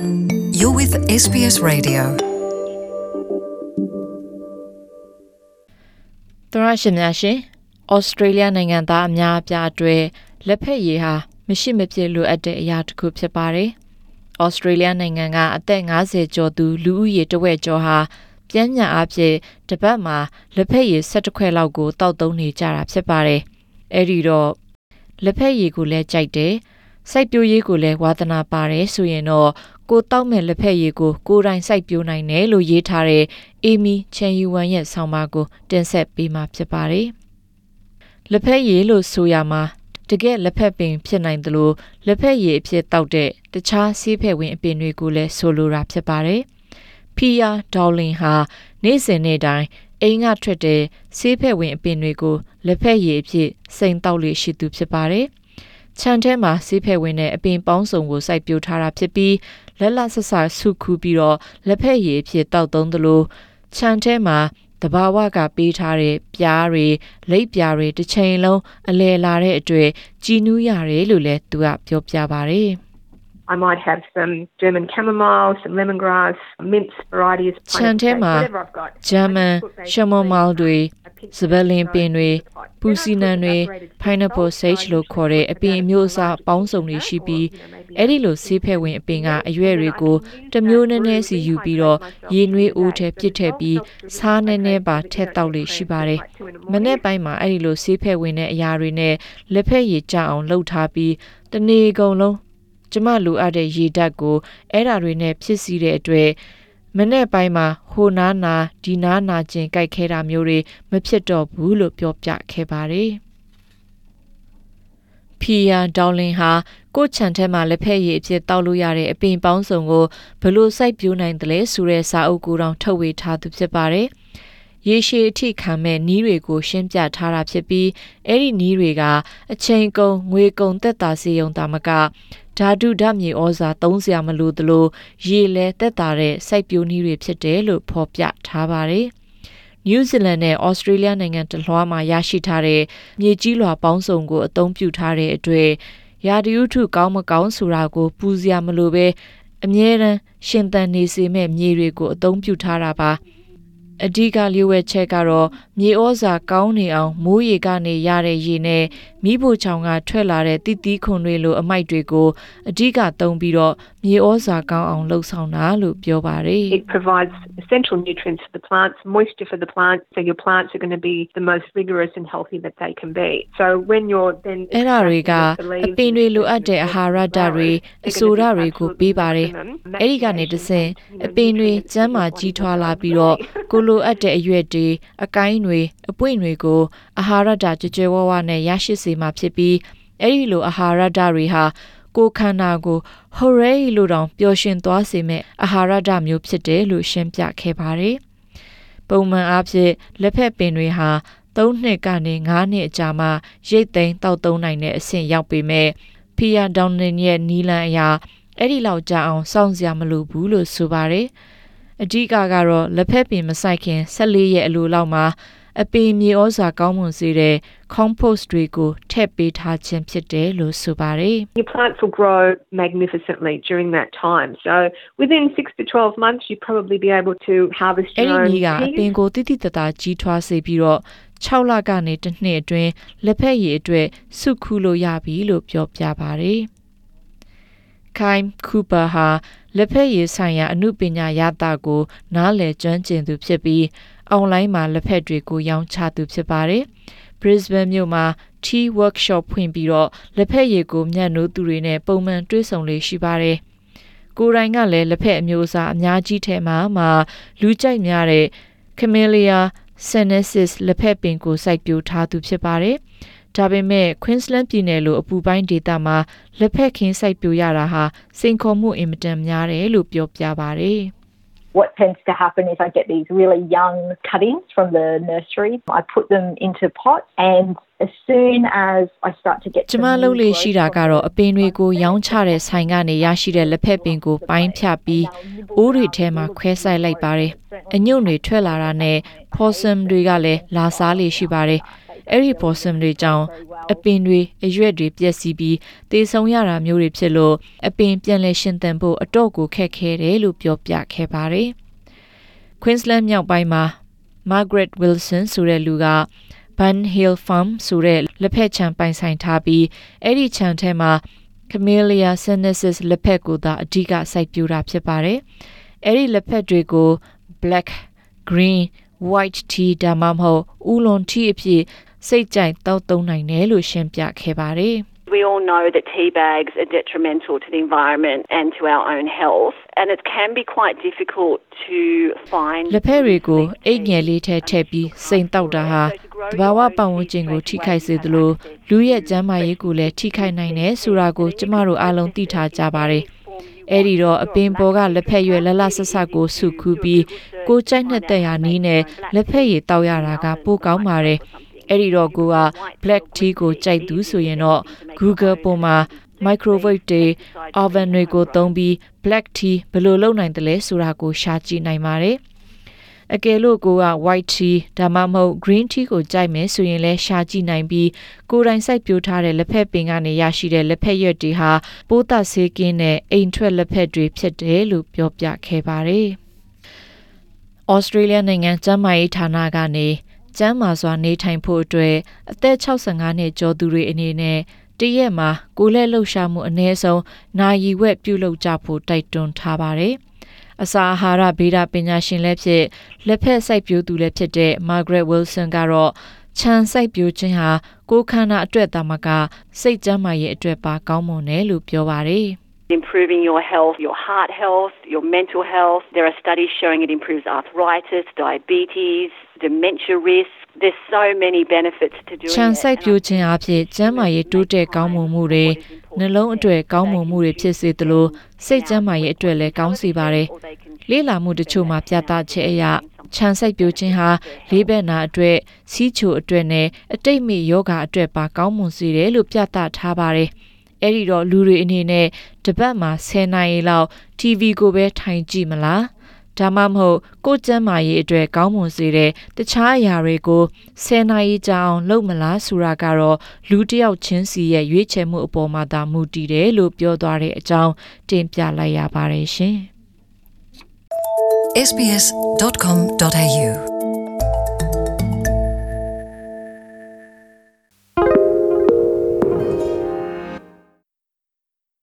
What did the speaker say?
You're with SBS Radio. သရရှင်များရှင်ဩစတြေးလျနိုင်ငံသားအများအပြားအတွက်လက်ဖက်ရည်ဟာမရှိမဖြစ်လိုအပ်တဲ့အရာတစ်ခုဖြစ်ပါတယ်။ဩစတြေးလျနိုင်ငံကအသက်50ကျော်သူလူဦးရေတဝက်ကျော်ဟာပြင်းညာအဖြစ်တစ်ပတ်မှာလက်ဖက်ရည်12ခွဲလောက်ကိုတောက်သုံးနေကြတာဖြစ်ပါတယ်။အဲ့ဒီတော့လက်ဖက်ရည်ကိုလည်းကြိုက်တယ်။စိုက်ပျိုးရေးကိုလည်းဝါသနာပါတယ်ဆိုရင်တော့ ကိုတောက်မဲ့လက်ဖက်ရည်ကိုကိုယ်တိုင်စိုက်ပျိုးနိုင်တယ်လို့ရေးထားတဲ့အေမီချန်ယူဝမ်ရဲ့ဆောင်းပါးကိုတင်ဆက်ပေးမှာဖြစ်ပါတယ်။လက်ဖက်ရည်လို့ဆိုရမှာတကယ်လက်ဖက်ပင်ဖြစ်နိုင်တယ်လို့လက်ဖက်ရည်အဖြစ်တောက်တဲ့တခြားဆေးဖက်ဝင်အပင်တွေကိုလည်းဆိုလိုတာဖြစ်ပါတယ်။ဖီယာဒေါလင်ဟာနေ့စဉ်နေ့တိုင်းအိမ်ကထွက်တဲ့ဆေးဖက်ဝင်အပင်တွေကိုလက်ဖက်ရည်အဖြစ်စိန်တောက်လို့ရှိသူဖြစ်ပါတယ်။ခြံထဲမှာဆေးဖက်ဝင်တဲ့အပင်ပေါင်းစုံကိုစိုက်ပျိုးထားတာဖြစ်ပြီး လက်လက်ဆက်ဆက်ဆုခူးပြီးတော့လက်ဖက်ရည်အဖြစ်တောက်သုံးသလိုခြံထဲမှာတဘာဝကပေးထားတဲ့ပြားတွေလိပ်ပြားတွေတစ်ချိန်လုံးအလဲလာတဲ့အတွေ့ကြည်နူးရတယ်လို့လည်းသူကပြောပြပါတယ် I might have some German chamomile, some lemongrass, mince varieties. ခြံထဲမှာ German chamomile တွေစပယ်လင်ပင်တွေပူစီနံတွေ pineapple sage လို့ခေါ်တဲ့အပင်အမျိုးအစားပေါင်းစုံတွေရှိပြီး အဲ့ဒီလိုဆေးဖက်ဝင်အပင်ကအရွက်တွေကိုတမျိုးနည်းနည်းစီယူပြီးတော့ရေနွေးအိုးထဲပြစ်ထည့်ပြီးစားနည်းနည်းပါထည့်တောက်လေးရှိပါတယ်။မနေ့ပိုင်းမှာအဲ့ဒီလိုဆေးဖက်ဝင်တဲ့အရာတွေနဲ့လက်ဖက်ရည်ကြအောင်လှုပ်ထားပြီးတနေ့ကုန်လုံးကျမလိုအပ်တဲ့ရေဓာတ်ကိုအဲ့ဓာတွေနဲ့ဖြစ်စီတဲ့အတွက်မနေ့ပိုင်းမှာဟိုနားနာဒီနားနာကျင်ကြိုက်ခဲတာမျိုးတွေမဖြစ်တော့ဘူးလို့ပြောပြခဲ့ပါတယ်။ ဖီယာဒေါလင်ဟာကိုချန်ထဲမှာလက်ဖက်ရည်အဖြစ်တောက်လို့ရတဲ့အပင်ပေါင်းစုံကိုဘလို့စိုက်ပျိုးနိုင်တယ်လဲဆိုတဲ့စာအုပ်ကိုတောင်ထုတ်ဝေထားသူဖြစ်ပါတယ်။ရေရှည်အထိခံမဲ့နီးတွေကိုရှင်းပြထားတာဖြစ်ပြီးအဲ့ဒီနီးတွေကအချိန်ကုန်ငွေကုန်သက်သာစေုံတာမကဓာတုဓာတ်မြေဩဇာသုံးစရာမလိုသလိုရေလဲသက်သာတဲ့စိုက်ပျိုးနည်းတွေဖြစ်တယ်လို့ဖော်ပြထားပါတယ်။ နယူးဇီလန်နဲ့ဩစတြေးလျနိုင်ငံတလွှားမှာရရှိထားတဲ့မြေကြီးလွှာပေါင်းစုံကိုအသုံးပြုထားတဲ့အတွက်ရာဒီဥထုကောင်းမကောင်းဆိုတာကိုပူစရာမလိုပဲအမြဲတမ်းရှင်သန်နေစေမဲ့မြေတွေကိုအသုံးပြုထားတာပါ။အဓိကလျှို့ဝှက်ချက်ကတော့မြေဩဇာကောင်းနေအောင်မိုးရေကနေရတဲ့ရေနဲ့မိဖို့ချောင်ကထွက်လာတဲ့တိတိခွန်တွေလိုအမိုက်တွေကိုအဓိကသုံးပြီးတော့မြေဩဇာကောင်းအောင်လှုပ်ဆောင်တာလို့ပြောပါတယ် It provides essential nutrients for the plants, moisture for the plants, so your plants are going to be the most vigorous and healthy that they can be. So when you're then အဲ့ဒါတွေကအပင်တွေလိုအပ်တဲ့အာဟာရဓာတ်တွေအဆိုဓာတ်တွေကိုပေးပါတယ်။အဲ့ဒီကနေတဆင့်အပင်တွေကျန်းမာကြီးထွားလာပြီးတော့ကိုလိုအပ်တဲ့အရွက်တွေအကိုင်းတွေအပွင့်တွေကိုအာဟာရဓာတ်ကြွကြွဝဝနဲ့ရရှိစေမှာဖြစ်ပြီးအဲ့ဒီလိုအာဟာရဓာတ်တွေဟာကိုယ်ခန္ဓာကိုဟိုရဲလို့တောင်ပျော်ရွှင်သွားစေမဲ့အာဟာရဓာတ်မျိုးဖြစ်တယ်လို့ရှင်းပြခဲ့ပါတယ်။ပုံမှန်အားဖြင့်လက်ဖက်ပင်တွေဟာ3နှစ်ကနေ9နှစ်အကြာမှရိတ်သိမ်းတောက်သုံးနိုင်တဲ့အဆင့်ရောက်ပေမဲ့ဖီယာဒေါန်နင်ရဲ့နီလန်အရာအဲ့ဒီလောက်ကြာအောင်စောင့်စရာမလိုဘူးလို့ဆိုပါတယ်။အဓိကကတော့လက်ဖက်ပင်မဆိုင်ခင်14ရက်အလိုလောက်မှာ အပင်မြေဩဇာကောင်းမွန်စေတဲ့ compost တွေကိုထည့်ပေးထားခြင်းဖြစ်တယ်လို့ဆိုပါတယ် Your plants will grow magnificently during that time. So within 6 to 12 months you'd probably be able to harvest အဲ့ your ဒီ own နည်းကအပင် peas. ကိုတိတိတသားကြီးထွားစေပြီးတော့6လကနေတစ်နှစ်အတွင်းလက်ဖက်ရည်အတွက်စုခူးလို့ရပြီလို့ပြောပြပါတယ်။ Kyle Cooper ဟာလက်ဖက်ရည်ဆိုင်ရာအမှုပညာရတာကို နားလည်ကျွမ်းကျင်သူဖြစ်ပြီးအွန်လိုင်းမှာလက်ဖက်တွေကိုရောင်းချသူဖြစ်ပါတယ်။ Brisbane မြို့မှာ tea workshop ဖွင့်ပြီးတော့လက်ဖက်ရည်ကိုမျက်နှိုးသူတွေနဲ့ပုံမှန်တွေ့ဆုံလေးရှိပါတယ်။ကိုယ်တိုင်ကလည်းလက်ဖက်အမျိုးအစားအများကြီးထဲမှာမှလူကြိုက်များတဲ့ Camellia sinensis လက်ဖက်ပင်ကိုစိုက်ပျိုးထားသူဖြစ်ပါတယ်။ ဒါပေမဲ့ Queensland ပြည်နယ်လိုအပူပိုင်းဒေသမှာလက်ဖက်ခင်းစိုက်ပျိုးရတာဟာစိန်ခေါ်မှုအင်မတန်များတယ်လို့ပြောပြပါတယ်။ what tends to happen is I get these really young cuttings from the nursery. I put them into pots and as soon as I start to get ကျမလုပ်လေရှိတာကတော့အပင်တွေကိုရောင်းချတဲ့ဆိုင်ကနေရရှိတဲ့လက်ဖက်ပင်ကိုပိုင်းဖြတ်ပြီးအိုးတွေထဲမှာခွဲဆိုင်လိုက်ပါတယ်။အညွန့်တွေထွက်လာတာနဲ့ possum တွေကလည်းလာစားလေရှိပါတယ်။ အဲ့ဒီပေါ်ဆမ်တွေကြောင့်အပင်တွေအရွက်တွေပျက်စီးပြီးသေဆုံးရတာမျိုးတွေဖြစ်လို့အပင်ပြန်လည်ရှင်သန်ဖို့အတော့ကိုခက်ခဲတယ်လို့ပြောပြခဲ့ပါတယ်။ Queensland မြောက်ပိုင်းမှာ Margaret Wilson ဆိုတဲ့လူက Bun Hill Farm ဆိုတဲ့လက်ဖက်ခြံပိုင်ဆိုင်ထားပြီးအဲ့ဒီခြံထဲမှာ Camellia sinensis လက်ဖက်ကိုသာအဓိကစိုက်ပျိုးတာဖြစ်ပါတယ်။အဲ့ဒီလက်ဖက်တွေကို black, green, white tea ဒါမှမဟုတ်ဥလွန် tea အဖြစ် စိတ်ကြိုက်တောက်သုံးနိုင်တယ်လို့ရှင်းပြခဲ့ပါတယ်။ We all know that tea bags are detrimental to the environment and to our own health, and it can be quite difficult to find. လက်ဖက်တွေကိုအိတ်ငယ်လေးထဲထည့်ပြီးစိန်တောက်တာဟာတဘာဝပတ်ဝန်းကျင်ကိုထိခိုက်စေသလိုလူရဲ့ကျန်းမာရေးကိုလည်းထိခိုက်နိုင်တယ်ဆိုတာကိုကျမတို့အားလုံးသိထားကြပါတယ်။အဲ့ဒီတော့အပင်ပေါ်ကလက်ဖက်ရွယ်လလဆဆကိုစုခူးပြီးကိုကြိုက်နှစ်သက်ရာနီးနဲ့လက်ဖက်ရည်တောက်ရတာကပိုကောင်းပါတယ်။ အဲ့ဒီတော့ကိုက black tea ကိုကြိုက်သူဆိုရင်တော့ Google ပေါ်မှာ microwave တွေ oven တွေကိုသုံးပြီး black tea ဘယ်လိုလုပ်နိုင်တယ်လဲဆိုတာကိုရှာကြည့်နိုင်ပါတယ်အကယ်လို့ကိုက white tea ဒါမှမဟုတ် green tea ကိုကြိုက်မယ်ဆိုရင်လည်းရှာကြည့်နိုင်ပြီးကိုယ်တိုင်စိုက်ပျိုးထားတဲ့လက်ဖက်ပင်ကနေရရှိတဲ့လက်ဖက်ရွက်တွေဟာပိုးသတ်ဆေးကင်းတဲ့အိမ်ထွက်လက်ဖက်တွေဖြစ်တယ်လို့ပြောပြခဲ့ပါတယ်။ဩစတြေးလျနိုင်ငံကျန်းမာရေးဌာနကနေ ကျန်းမာစွာနေထိုင်ဖို့အတွက်အသက်65နှစ်ကျော်သူတွေအနေနဲ့တရက်မှာကိုယ်လက်လှုပ်ရှားမှုအနည်းဆုံးနာရီဝက်ပြုလုပ်ကြဖို့တိုက်တွန်းထားပါတယ်။အစာအာဟာရဗေဒပညာရှင်လည်းဖြစ်လက်ဖက်စိုက်ပျိုးသူလည်းဖြစ်တဲ့ Margaret Wilson ကတော့ခြံစိုက်ပျိုးခြင်းဟာကိုယ်ခန္ဓာအတွက်သာမကစိတ်ကျန်းမာရေးအတွက်ပါကောင်းမွန်တယ်လို့ပြောပါတယ်။ improving your health, your heart health, your mental health. There are studies showing it improves arthritis, diabetes, dementia risk. There's so many benefits to doing ခြံစိုက်ပျိုးခြင်းအဖြစ်ကျန်းမာရေးတိုးတက်ကောင်းမွန်မှုတွေနှလုံးအတွက်ကောင်းမွန်မှုတွေဖြစ်စေသလိုစိတ်ကျန်းမာရေးအတွက်လည်းကောင်းစေပါတယ်။လေ့လာမှုတချို့မှာပြသချက်အရခြံစိုက်ပျိုးခြင်းဟာလေးဘက်နာအတွက်စီးချိုအတွက်နဲ့အတိတ်မိယောဂအတွက်ပါကောင်းမွန်စေတယ်လို့ပြသထားပါတယ်။ အဲ့ဒီတော့လူတွေအနေနဲ့တပတ်မှာ10နာရီလောက် TV ကိုပဲထိုင်ကြည့်မလားဒါမှမဟုတ်ကိုကျမ်းမာရေးအတွက်ကောင်းမွန်စေတဲ့တခြားအရာတွေကို10နာရီကြာအောင်လုပ်မလားဆိုတာကတော့လူတစ်ယောက်ချင်းစီရဲ့ရွေးချယ်မှုအပေါ်မှာသာမူတည်တယ်လို့ပြောသွားတဲ့အကြောင်းတင်ပြလိုက်ရပါတယ်ရှင် sbs.com.au